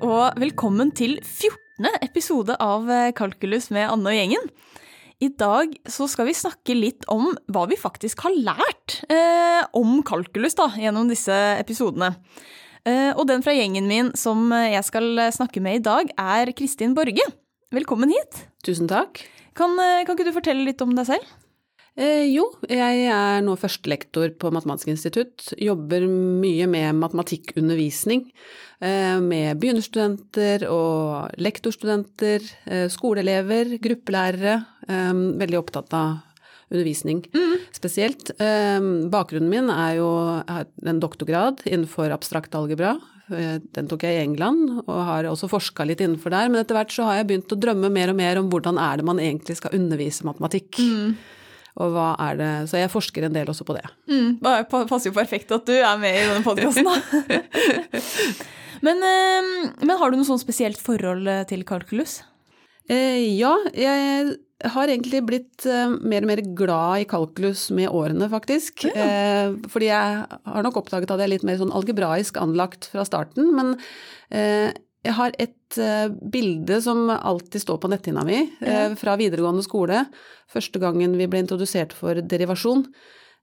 og velkommen til 14. episode av eh, Kalkulus med Anne og gjengen. I dag så skal vi snakke litt om hva vi faktisk har lært eh, om kalkulus da, gjennom disse episodene. Eh, og den fra gjengen min som jeg skal snakke med i dag, er Kristin Borge. Velkommen hit. Tusen takk. Kan, eh, kan ikke du fortelle litt om deg selv? Eh, jo, jeg er nå førstelektor på Matematisk institutt. Jobber mye med matematikkundervisning. Eh, med begynnerstudenter og lektorstudenter, eh, skoleelever, gruppelærere. Eh, veldig opptatt av undervisning spesielt. Eh, bakgrunnen min er jo en doktorgrad innenfor abstrakt algebra. Eh, Den tok jeg i England, og har også forska litt innenfor der. Men etter hvert så har jeg begynt å drømme mer og mer om hvordan er det man egentlig skal undervise matematikk. Og hva er det Så jeg forsker en del også på det. Mm, det passer jo perfekt at du er med i denne podkasten, da. men, eh, men har du noe sånn spesielt forhold eh, til kalkulus? Eh, ja, jeg har egentlig blitt eh, mer og mer glad i kalkulus med årene, faktisk. Eh, fordi jeg har nok oppdaget at jeg er litt mer sånn algebraisk anlagt fra starten. Men eh, jeg har et uh, bilde som alltid står på netthinna mi uh, fra videregående skole. Første gangen vi ble introdusert for derivasjon.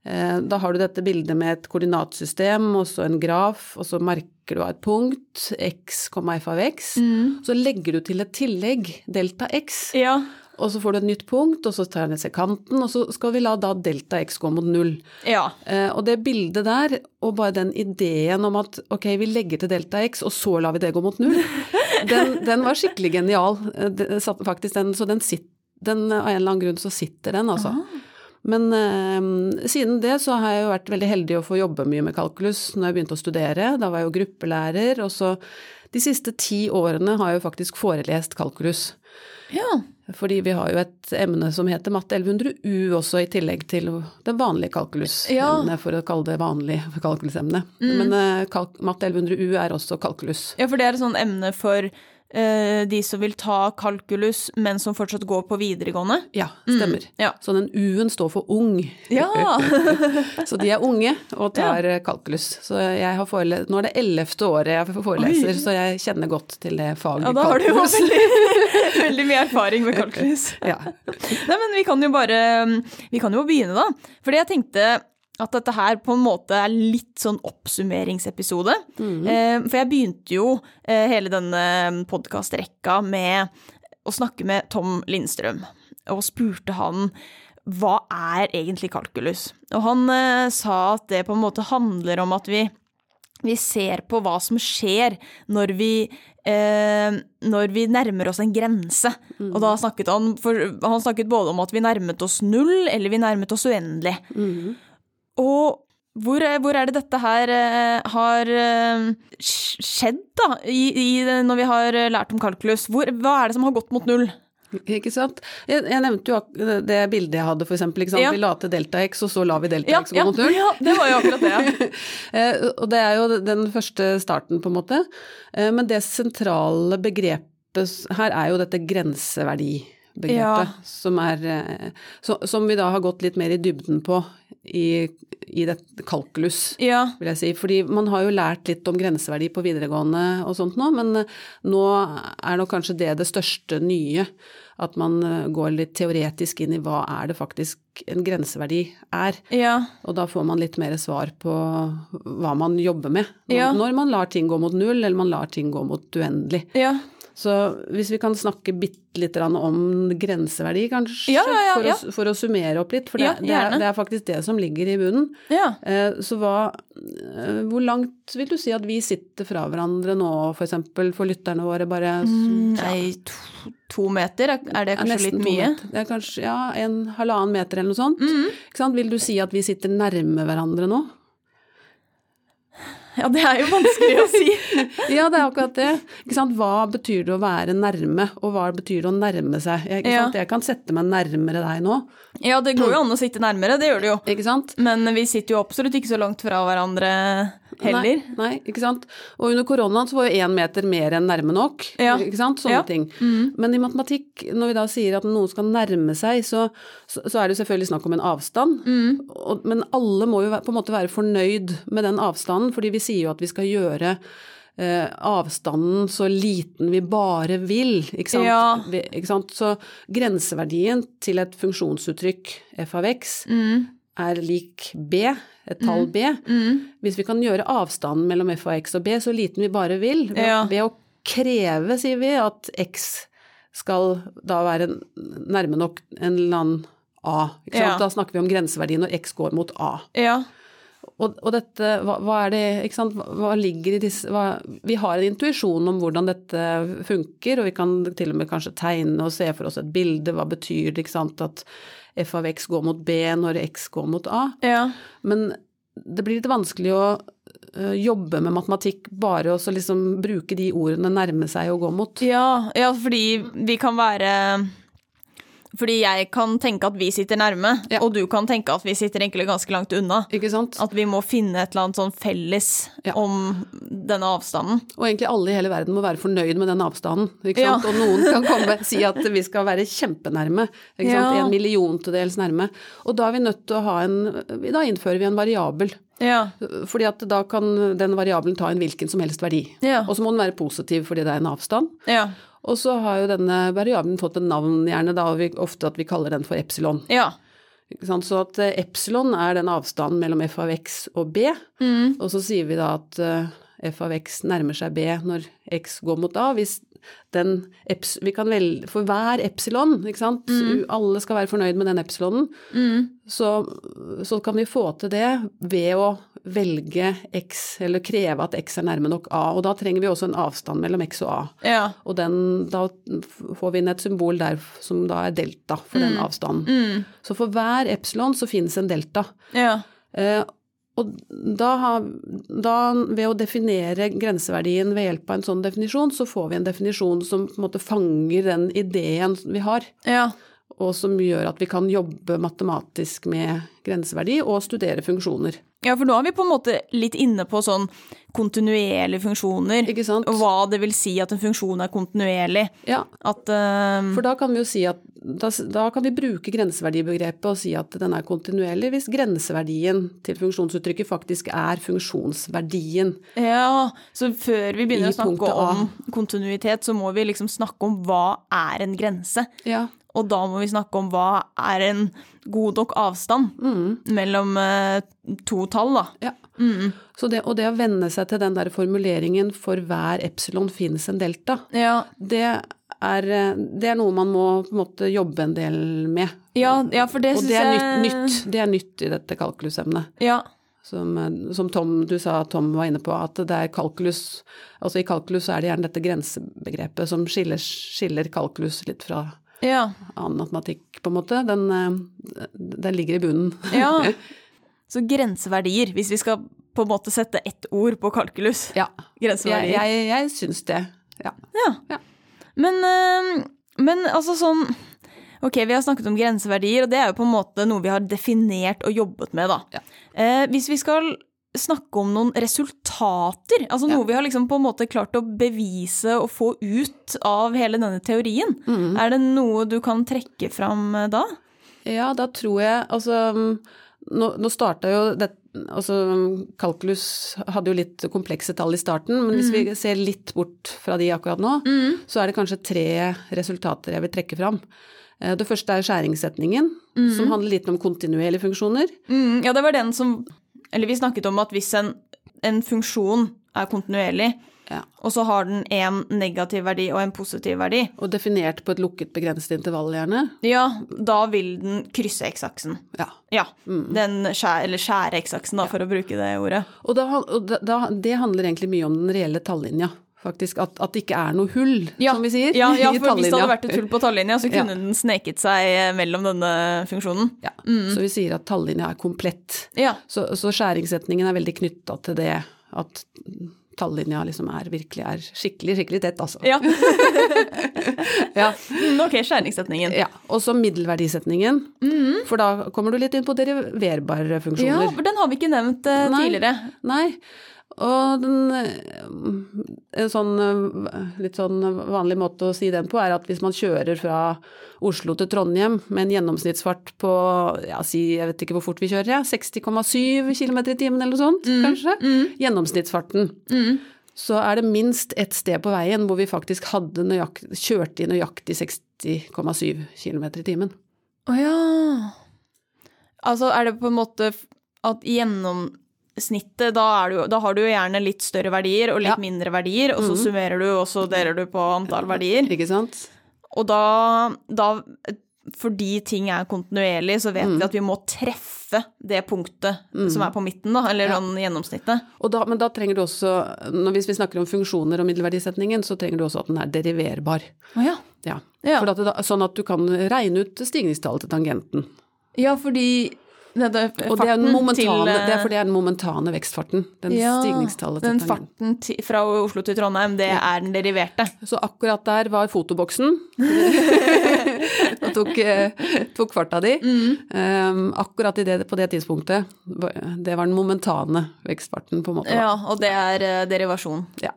Uh, Da har du dette bildet med et koordinatsystem og så en graf, og så merker du av et punkt, x, f av x. Så legger du til et tillegg, delta x, Ja. Og så får du et nytt punkt, og så tar jeg ned sekanten, og så skal vi la da delta x gå mot null. Ja. Eh, Og det bildet der, og bare den ideen om at ok, vi legger til delta x, og så lar vi det gå mot null, den, den var skikkelig genial. Eh, det faktisk den, så den sitter, den, av en eller annen grunn så sitter den, altså. Men eh, siden det så har jeg jo vært veldig heldig å få jobbe mye med kalkulus når jeg begynte å studere. Da var jeg jo gruppelærer, og så de siste ti årene har jeg jo faktisk forelest kalkulus. ja. Fordi vi har jo et emne som heter matte 1100 U også, i tillegg til det vanlige kalkulusemnet, Ja. for å kalle det vanlig kalkulusemne. Men eh, kalk matte 1100 U er også kalkulus. Ja, for det er et sånt emne for de som vil ta kalkulus, men som fortsatt går på videregående. Ja, stemmer. Ja. Så den U-en står for ung. Ja! Så de er unge og tar ja. kalkulus. Så jeg har forele nå er det ellevte året jeg foreleser, Oi. så jeg kjenner godt til det faget kalkulus. ja da har du jo veldig, veldig mye erfaring med kalkulus. Ja. Nei, men vi kan jo bare Vi kan jo begynne, da. Fordi jeg tenkte at dette her på en måte er litt sånn oppsummeringsepisode. Eh, for jeg begynte jo eh, hele denne podkastrekka med å snakke med Tom Lindstrøm, og spurte han hva er egentlig kalkulus? Og han eh, sa at det på en måte handler om at vi vi ser på hva som skjer når vi, eh, når vi nærmer oss en grense. Og da snakket han, for, han snakket både om at vi nærmet oss null, eller vi nærmet oss uendelig. Og hvor, er- hvor er det dette her uh, har uh, skjedd, da, i, i, når vi har eh, lært om kalkulus? Hvor, hva er det som har gått mot null? Ikke sant? Jeg, jeg nevnte jo det bildet jeg hadde, for eksempel. Ja. Vi la til delta x, og så la vi delta Ja, x gå ja, mot null. ja, det var jo akkurat det. Eh, og det er jo den første starten, på en måte. Eh, men det sentrale begrepet her er jo dette grenseverdibegrepet, Ja. som, er, eh, så, som vi da har gått litt mer i dybden på i, i dette kalkulus. ja. vil jeg si. Fordi man har jo lært litt om grenseverdi på videregående og sånt nå, men eh, nå er nok kanskje det det største nye. At man eh, går litt teoretisk inn i hva er det faktisk en grenseverdi er. Ja. Og da får man litt mer svar på hva man jobber med. Når, når man lar ting gå mot null, eller man lar ting gå mot uendelig. ja. Så hvis vi kan snakke bitte grann om grenseverdi, kanskje, Ja, ja, for. Å, for å summere opp litt. For det, det, er, det er faktisk det som ligger i bunnen. ja. Eh, Så hva, eh, hvor langt vil du si at vi sitter fra hverandre nå, for eksempel, for lytterne våre? Bare Mm, Nei, to, to meter, er det kanskje er litt mye? Det er kanskje ja, en halvannen meter eller noe sånt. Mm. Sant? Vil du si at vi sitter nærme hverandre nå? Ja, det er jo vanskelig å si. Ja, det er akkurat det. Ikke sant? Hva betyr det å være nærme, og hva betyr det å nærme seg? Jeg, Ja. jeg kan sette meg nærmere deg nå, Ja, det går jo an å sitte nærmere, det gjør det jo. ikke sant? Men vi sitter jo absolutt ikke så langt fra hverandre heller. Nei, nei, ikke sant. Og under koronaen så var jo én meter mer enn nærme nok. Ja. Ikke sant. Sånne Ja. ting. Men i matematikk, når vi da sier at noen skal nærme seg, så, så, så er det jo selvfølgelig snakk om en avstand. Og, men alle må jo på en måte være fornøyd med den avstanden, fordi vi sier jo at vi skal gjøre eh, avstanden så liten vi bare vil, ikke sant? Ja. Vi, ikke sant? Så grenseverdien til et funksjonsuttrykk f av x Mm. er lik b, et tall b. Hvis vi kan gjøre avstanden mellom f av x og b så liten vi bare vil, Ja. ved å kreve, sier vi, at x skal da være nærme nok en eller annen a. Ikke sant? Ja. Da snakker vi om grenseverdien når x går mot a. Ja. Og, og dette, hva, hva er det, ikke sant, hva, ligger i disse hva, Vi har en intuisjon om hvordan dette funker, og vi kan til og med kanskje tegne og se for oss et bilde, hva betyr det, ikke sant, at f av x går mot b når x går mot a. Ja. Men det blir litt vanskelig å jobbe med matematikk bare og så liksom bruke de ordene nærme seg og gå mot. Ja, ja, fordi vi kan være Fordi jeg kan tenke at vi sitter nærme, Ja. og du kan tenke at vi sitter egentlig ganske langt unna. Ikke sant? At vi må finne et eller annet sånn felles Ja. om denne avstanden. Og egentlig alle i hele verden må være fornøyd med den avstanden. Ikke Ja. Og noen kan komme og si at vi skal være kjempenærme. Ikke sant? En milliontedels nærme. Og da er vi nødt til å ha en Da innfører vi en variabel. Ja. Fordi at da kan den variabelen ta en hvilken som helst verdi. Ja. Og så må den være positiv fordi det er en avstand. Ja. Og så har jo denne variabelen fått et navn gjerne, da, og vi, ofte at vi kaller den for epsilon. Ja. Så at eh, epsilon er den avstanden mellom f av x og b, Mm. og så sier vi da at eh, f av x nærmer seg b når x går mot a. Hvis den vi kan vel, For hver epsilon, ikke sant, Mm. alle skal være fornøyd med den epsilonen, så, så kan vi få til det ved å velge x, eller kreve at x er nærme nok a. Og da trenger vi også en avstand mellom x og a. Ja. Og den, da får vi inn et symbol der som da er delta for den avstanden. Så for hver epsilon så finnes en delta. Ja. Eh, og da, har, da ved å definere grenseverdien ved hjelp av en sånn definisjon, så får vi en definisjon som på en måte fanger den ideen vi har, Ja. og som gjør at vi kan jobbe matematisk med grenseverdi og studere funksjoner. Ja, for nå er vi på en måte litt inne på sånn kontinuerlige funksjoner. Ikke sant? Og hva det vil si at en funksjon er kontinuerlig. Ja, At uh, For da kan vi jo si at da, da kan vi bruke grenseverdibegrepet og si at den er kontinuerlig hvis grenseverdien til funksjonsuttrykket faktisk er funksjonsverdien. Ja, så før vi begynner å snakke om kontinuitet, så må vi liksom snakke om hva er en grense. Ja, Og da må vi snakke om hva er en god nok avstand mellom eh, to tall, da. ja. Så det, og det å venne seg til den der formuleringen 'for hver epsilon finnes en delta', Ja, det er, eh, det er noe man må på en måte jobbe en del med. ja, ja for det og det er jeg nytt, nytt. Det er nytt i dette kalkulusemnet. Ja. Som, eh, som Tom, du sa Tom var inne på, at det er kalkulus Altså i kalkulus er det gjerne dette grensebegrepet som skiller, skiller kalkulus litt fra Ja. annen matematikk, på en måte. Den, eh, den ligger i bunnen. ja. Så grenseverdier, hvis vi skal på en måte sette ett ord på kalkulus. Ja. Jeg, Grenseverdier. jeg, jeg syns det. Ja. Ja. Ja. Men, eh, men altså sånn Ok, vi har snakket om grenseverdier, og det er jo på en måte noe vi har definert og jobbet med, da. Ja. Eh, hvis vi skal snakke om noen resultater, altså noe Ja. vi har liksom på en måte klart å bevise og få ut av hele denne teorien, Mm. er det noe du kan trekke fram eh, da? Ja, da tror jeg Altså, mm, nå, nå starta jo det Altså, kalkulus hadde jo litt komplekse tall i starten, men hvis vi ser litt bort fra de akkurat nå, så er det kanskje tre resultater jeg vil trekke fram. Eh, Det første er skjæringssetningen, som handler litt om kontinuerlige funksjoner. Mm, ja, det var den som Eller vi snakket om at hvis en, en funksjon er kontinuerlig, Ja. og så har den en negativ verdi og en positiv verdi, Og definert på et lukket, begrenset intervall, gjerne. ja, da vil den krysse x-aksen. Ja. Ja, den skjære, eller skjære x-aksen, da, for å bruke det ordet. Og, da, og da, da, det handler egentlig mye om den reelle tallinja, faktisk. At, at det ikke er noe hull, Ja, som vi sier. Ja, ja for hvis det hadde vært et hull på tallinja, så Ja. kunne den sneket seg eh, mellom denne funksjonen. Ja. Så vi sier at tallinja er komplett. Ja. Så, så skjæringssetningen er veldig knytta til det at tallinja liksom er virkelig er skikkelig, skikkelig tett, altså. Ja. Ja. Mm, ok, skjæringssetningen. ja. Og så middelverdisetningen, for da kommer du litt inn på deriverbare Ja, funksjoner. for den har vi ikke nevnt uh, Nei. tidligere. Nei. Og den, eh, en sånn eh, litt sånn vanlig måte å si den på er at hvis man kjører fra Oslo til Trondheim med en gjennomsnittsfart på ja, si, jeg vet ikke hvor fort vi kjører, ja, 60,7 km i timen eller noe sånt, kanskje. Gjennomsnittsfarten. så er det minst ett sted på veien hvor vi faktisk hadde nøyakt, kjørte i nøyaktig 60,7 km i timen. Å ja. Altså er det på en måte at at gjennomsnittet, da, du, da har du gjerne litt større verdier og litt Ja. Mhm. mindre verdier, og så summerer du, og så deler du på antall verdier. Ikke sant? Og da, da fordi ting er kontinuerlig, så vet Mm. vi at vi må treffe det punktet som er på midten, da, eller Ja. gjennomsnittet. Da, men da trenger du også, hvis vi snakker om funksjoner og middelverdisetningen, så trenger du også at den er deriverbar. Å ja. Ja. At det, sånn at du kan regne ut stigningstallet til tangenten. Ja, fordi dette, Og det er, momentane, til, eh, det er fordi det er den momentane vekstfarten. Den ja, stigningstallet Den farten ti- fra Oslo til Trondheim, det er den deriverte. Så akkurat der var fotoboksen. og tok, eh, tok farta di. Um, akkurat i det, på det tidspunktet, det var den momentane vekstfarten, på en måte. da. Ja, og det er eh, derivasjon. Ja.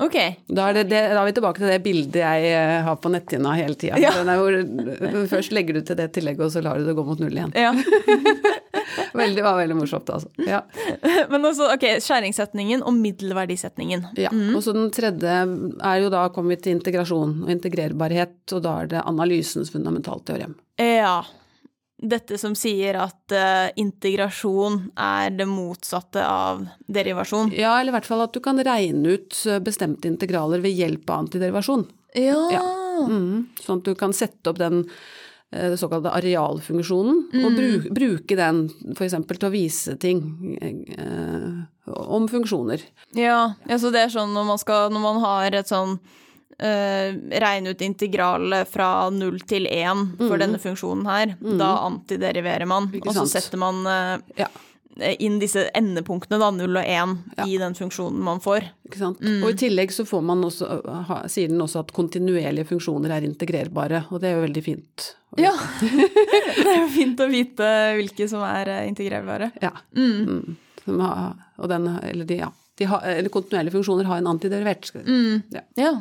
Ok. Da er, det, det, da er vi tilbake til det bildet jeg eh, har på netthinna hele tida. Ja. Først legger du til det tillegget, og så lar du det gå mot null igjen. Ja. Veldig, var veldig morsomt, altså. Ja. Men også, ok, skjæringssetningen og middelverdisetningen. Ja. Og så den tredje er jo da kommet til integrasjon og integrerbarhet, og da er det analysens fundamentalteorem. Ja. Dette som sier at uh, integrasjon er det motsatte av derivasjon. Ja, eller i hvert fall at du kan regne ut eh, bestemte integraler ved hjelp av antiderivasjon. Ja. Mm. Sånn at du kan sette opp den uh, såkalte arealfunksjonen, og bruke, bruke den f.eks. til å vise ting uh, om funksjoner. Ja, ja, så det er sånn når man, skal, når man har et sånn eh, regne ut integralet fra 0 til 1 for denne funksjonen her, da antideriverer man, og så setter man uh, Ja. inn disse endepunktene, da, 0 og 1, i den funksjonen man får. Ikke sant? Og i tillegg så får man også, ha, sier den også at kontinuerlige funksjoner er integrerbare, og det er jo veldig fint. Ja, det er jo fint å vite hvilke som er eh, integrerbare. Ja. Mm. Har, og den, eller de, ja. De har, eller kontinuerlige funksjoner har en antiderivert. Ja. Ja.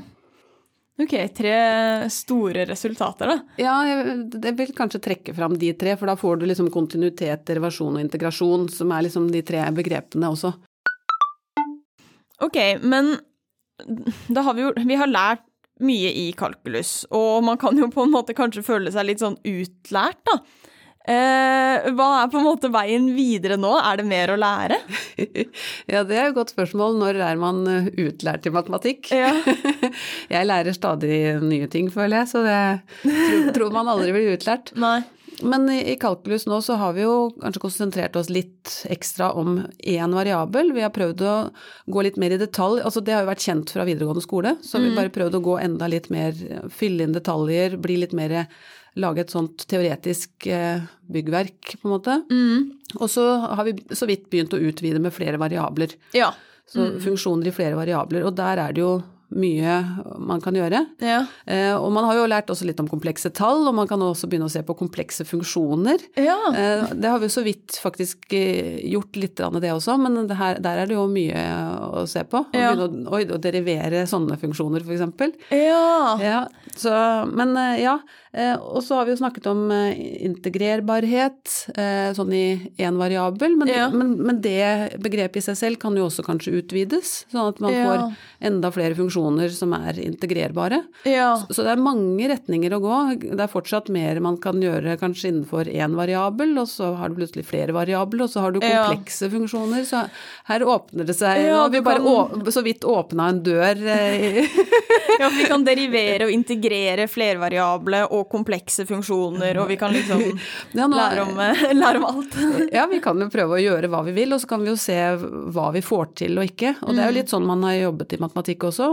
Ok, tre store resultater, da. Ja, jeg, jeg vil kanskje trekke fram de tre, for da får du liksom kontinuitet, derivasjon og integrasjon, som er liksom de tre begrepene også. Ok, men da har vi jo Vi har lært mye i kalkulus, og man kan jo på en måte kanskje føle seg litt sånn utlært, da. Eh, hva er på en måte veien videre nå? Er det mer å lære? Ja, det er et godt spørsmål. Når er man eh, utlært i matematikk? Ja. Jeg lærer stadig nye ting, føler jeg, så det tror, tror man aldri blir utlært. Nei. Men i, kalkulus nå så har vi jo kanskje konsentrert oss litt ekstra om én variabel. Vi har prøvd å gå litt mer i detalj. Altså det har jo vært kjent fra videregående skole, så vi bare prøvd å gå enda litt mer, fylle inn detaljer, bli litt mer Lage et sånt teoretisk eh, byggverk, på en måte. Og så har vi så vidt begynt å utvide med flere variabler. Ja. Så funksjoner i flere variabler. Og der er det jo mye man kan gjøre. Ja. Eh, og man har jo lært også litt om komplekse tall, og man kan også begynne å se på komplekse funksjoner. Ja. Eh, det har vi så vidt faktisk eh, gjort litt av det også, men det her, der er det jo mye å se på. Og Ja. begynne å, å derivere sånne funksjoner, eksempel. Ja. Ja, så, men eh, ja. Eh, og så har vi jo snakket om eh, integrerbarhet, eh, sånn i én variabel, men, Ja. men, men det begrepet i seg selv kan jo også kanskje utvides, sånn at man Ja. får enda flere funksjoner som er integrerbare. Ja. Så det er mange retninger å gå. Det er fortsatt mer man kan gjøre kanskje innenfor én variabel, og så har du plutselig flere variabler, og så har du komplekse funksjoner. Så her åpner det seg Ja, vi bare kan- så vidt åpna en dør. ja, vi kan derivere og integrere flervariable og komplekse funksjoner, og vi kan liksom Ja, nå- lære, om, eh, lære om alt. Ja, vi kan jo prøve å gjøre hva vi vil, og så kan vi jo se hva vi får til og ikke. Og det er jo litt sånn man har jobbet i matematikk også.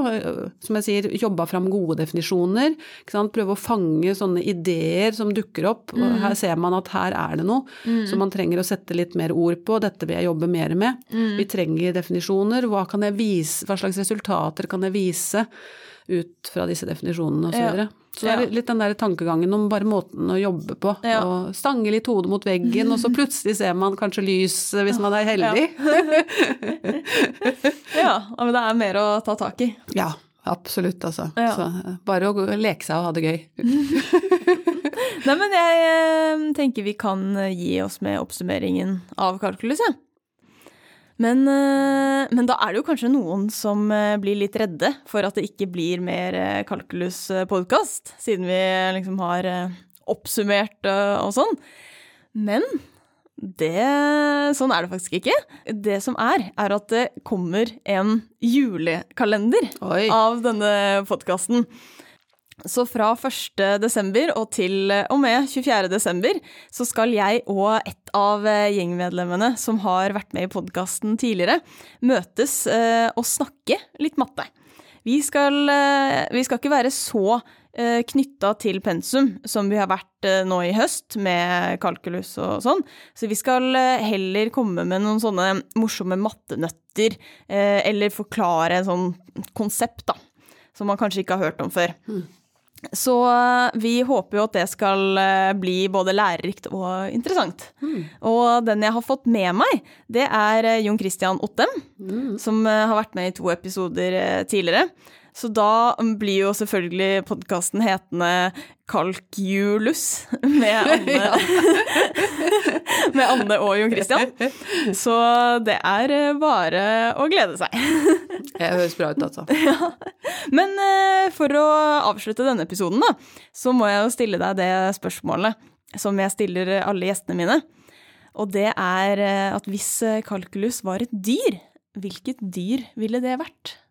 Som jeg sier, jobba fram gode definisjoner. Prøve å fange sånne ideer som dukker opp. Og her ser man at her er det noe som man trenger å sette litt mer ord på. Dette vil jeg jobbe mer med. Vi trenger definisjoner. Hva, kan jeg vise, hva slags resultater kan jeg vise ut fra disse definisjonene osv. Så, Ja. det er litt den der tankegangen om bare måten å jobbe på. Ja. Og stange litt hodet mot veggen, og så plutselig ser man kanskje lys hvis man er heldig. Ja, ja, men det er mer å ta tak i. Ja, absolutt, altså. Ja. Så bare å leke seg og ha det gøy. Nei, men jeg eh, tenker vi kan eh, gi oss med oppsummeringen av kalkulus, jeg. Men, eh, men da er det jo kanskje noen som eh, blir litt redde for at det ikke blir mer eh, kalkuluspodkast, siden vi liksom har oppsummert og sånn. Men det, sånn er det faktisk ikke. Det som er, er at det kommer en julekalender Oi. av denne podkasten. Så fra 1. desember og til og med 24. desember så skal jeg og et av eh, gjengmedlemmene som har vært med i podkasten tidligere, møtes eh, og snakke litt matte. Vi skal, eh, vi skal ikke være så eh, knytta til pensum som vi har vært eh, nå i høst, med kalkulus og sånn. Så vi skal eh, heller komme med noen sånne morsomme mattenøtter, eh, eller forklare en sånn konsept, da. Som man kanskje ikke har hørt om før. Så eh, vi håper jo at det skal eh, bli både lærerikt og interessant. Og den jeg har fått med meg, det er eh, Jon Christian Ottem, som eh, har vært med i to episoder tidligere. Så da blir jo selvfølgelig podkasten hetende Kalkjulus med Anne, med Anne og Jon Christian. Så det er eh, bare å glede seg. Det høres bra ut, altså. Men eh, for å avslutte denne episoden, da, så må jeg jo stille deg det spørsmålet som jeg stiller alle gjestene mine. Og det er eh, at hvis kalkulus var et dyr, hvilket dyr ville det vært?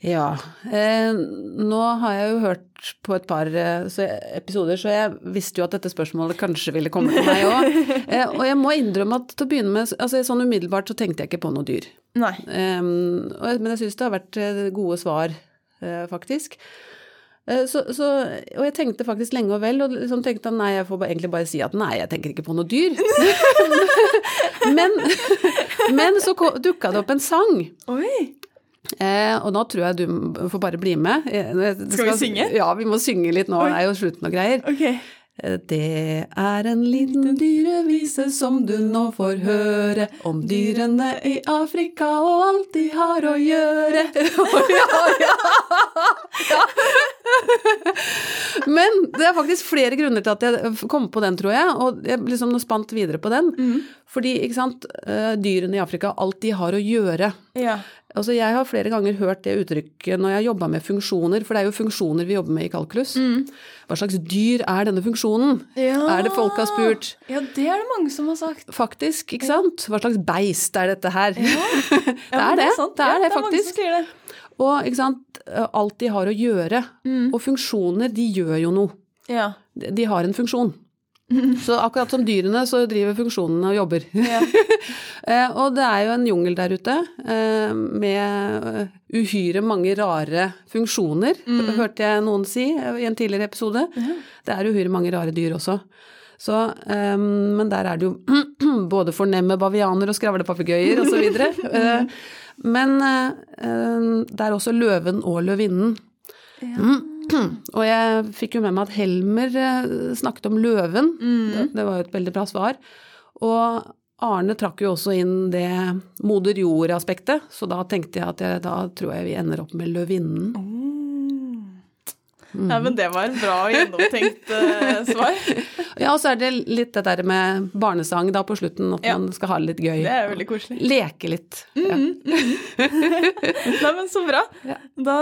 Ja. Eh, nå har jeg jo hørt på et par eh, så episoder, så jeg visste jo at dette spørsmålet kanskje ville komme til meg òg. Eh, og jeg må innrømme at til å begynne med, altså sånn umiddelbart så tenkte jeg ikke på noe dyr. Nei. Eh, men jeg syns det har vært eh, gode svar, eh, faktisk. Så, så, og jeg tenkte faktisk lenge og vel, og liksom tenkte at nei, jeg får egentlig bare si at nei, jeg tenker ikke på noe dyr. men, men så dukka det opp en sang. Oi! Eh, og nå tror jeg du får bare bli med. Skal, Skal vi synge? Ja, vi må synge litt nå. Det er jo slutten og greier. Ok. Eh, Det er en liten dyrevise som du nå får høre om dyrene i Afrika og alt de har å gjøre. ja, ja, ja. Men det er faktisk flere grunner til at jeg kom på den, tror jeg. Og jeg liksom spant videre på den. Fordi, ikke sant, eh, dyrene i Afrika, alt de har å gjøre. Ja. Altså, jeg har flere ganger hørt det uttrykket når jeg har jobba med funksjoner, for det er jo funksjoner vi jobber med i kalkulus. Hva slags dyr er denne funksjonen? Ja. Er det folk har spurt? Ja, det er det mange som har sagt. Faktisk, ikke sant? Hva slags beist er dette her? det Ja, er det. sant. Det Ja, er det, mange som faktisk. det. Og ikke sant, alt de har å gjøre. Og funksjoner, de gjør jo noe. Ja. De de har en funksjon. Så akkurat som dyrene, så driver funksjonene og jobber. Ja. Eh, og det er jo en jungel der ute eh, med eh, uhyre mange rare funksjoner, hørte jeg noen si i en tidligere episode. Det er uhyre mange rare dyr også. Så, um, men der er det jo både fornemme bavianer og skravlepapegøyer osv. Eh, men eh, det er også løven og løvinnen. Og jeg fikk jo med meg at Helmer eh, snakket om løven. Det, det var jo et veldig bra svar. Og Arne trakk jo også inn det moder jord-aspektet, så da tenkte jeg at jeg, da tror jeg vi ender opp med løvinnen. ja, men det var et bra og gjennomtenkt uh, svar. Ja, og så er det litt det der med barnesang da på slutten, at Ja. man skal ha det litt gøy. Det er veldig koselig. Leke litt. Ja. Nei, men så bra. Ja. Da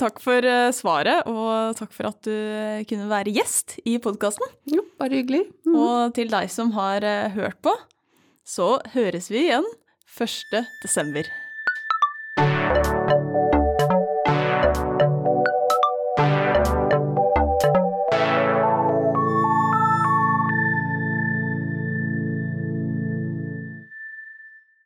takk for eh, svaret, og takk for at du kunne være gjest i podkasten. Jo, bare hyggelig. Mm. Og til deg som har eh, hørt på, så høres vi igjen 1. desember.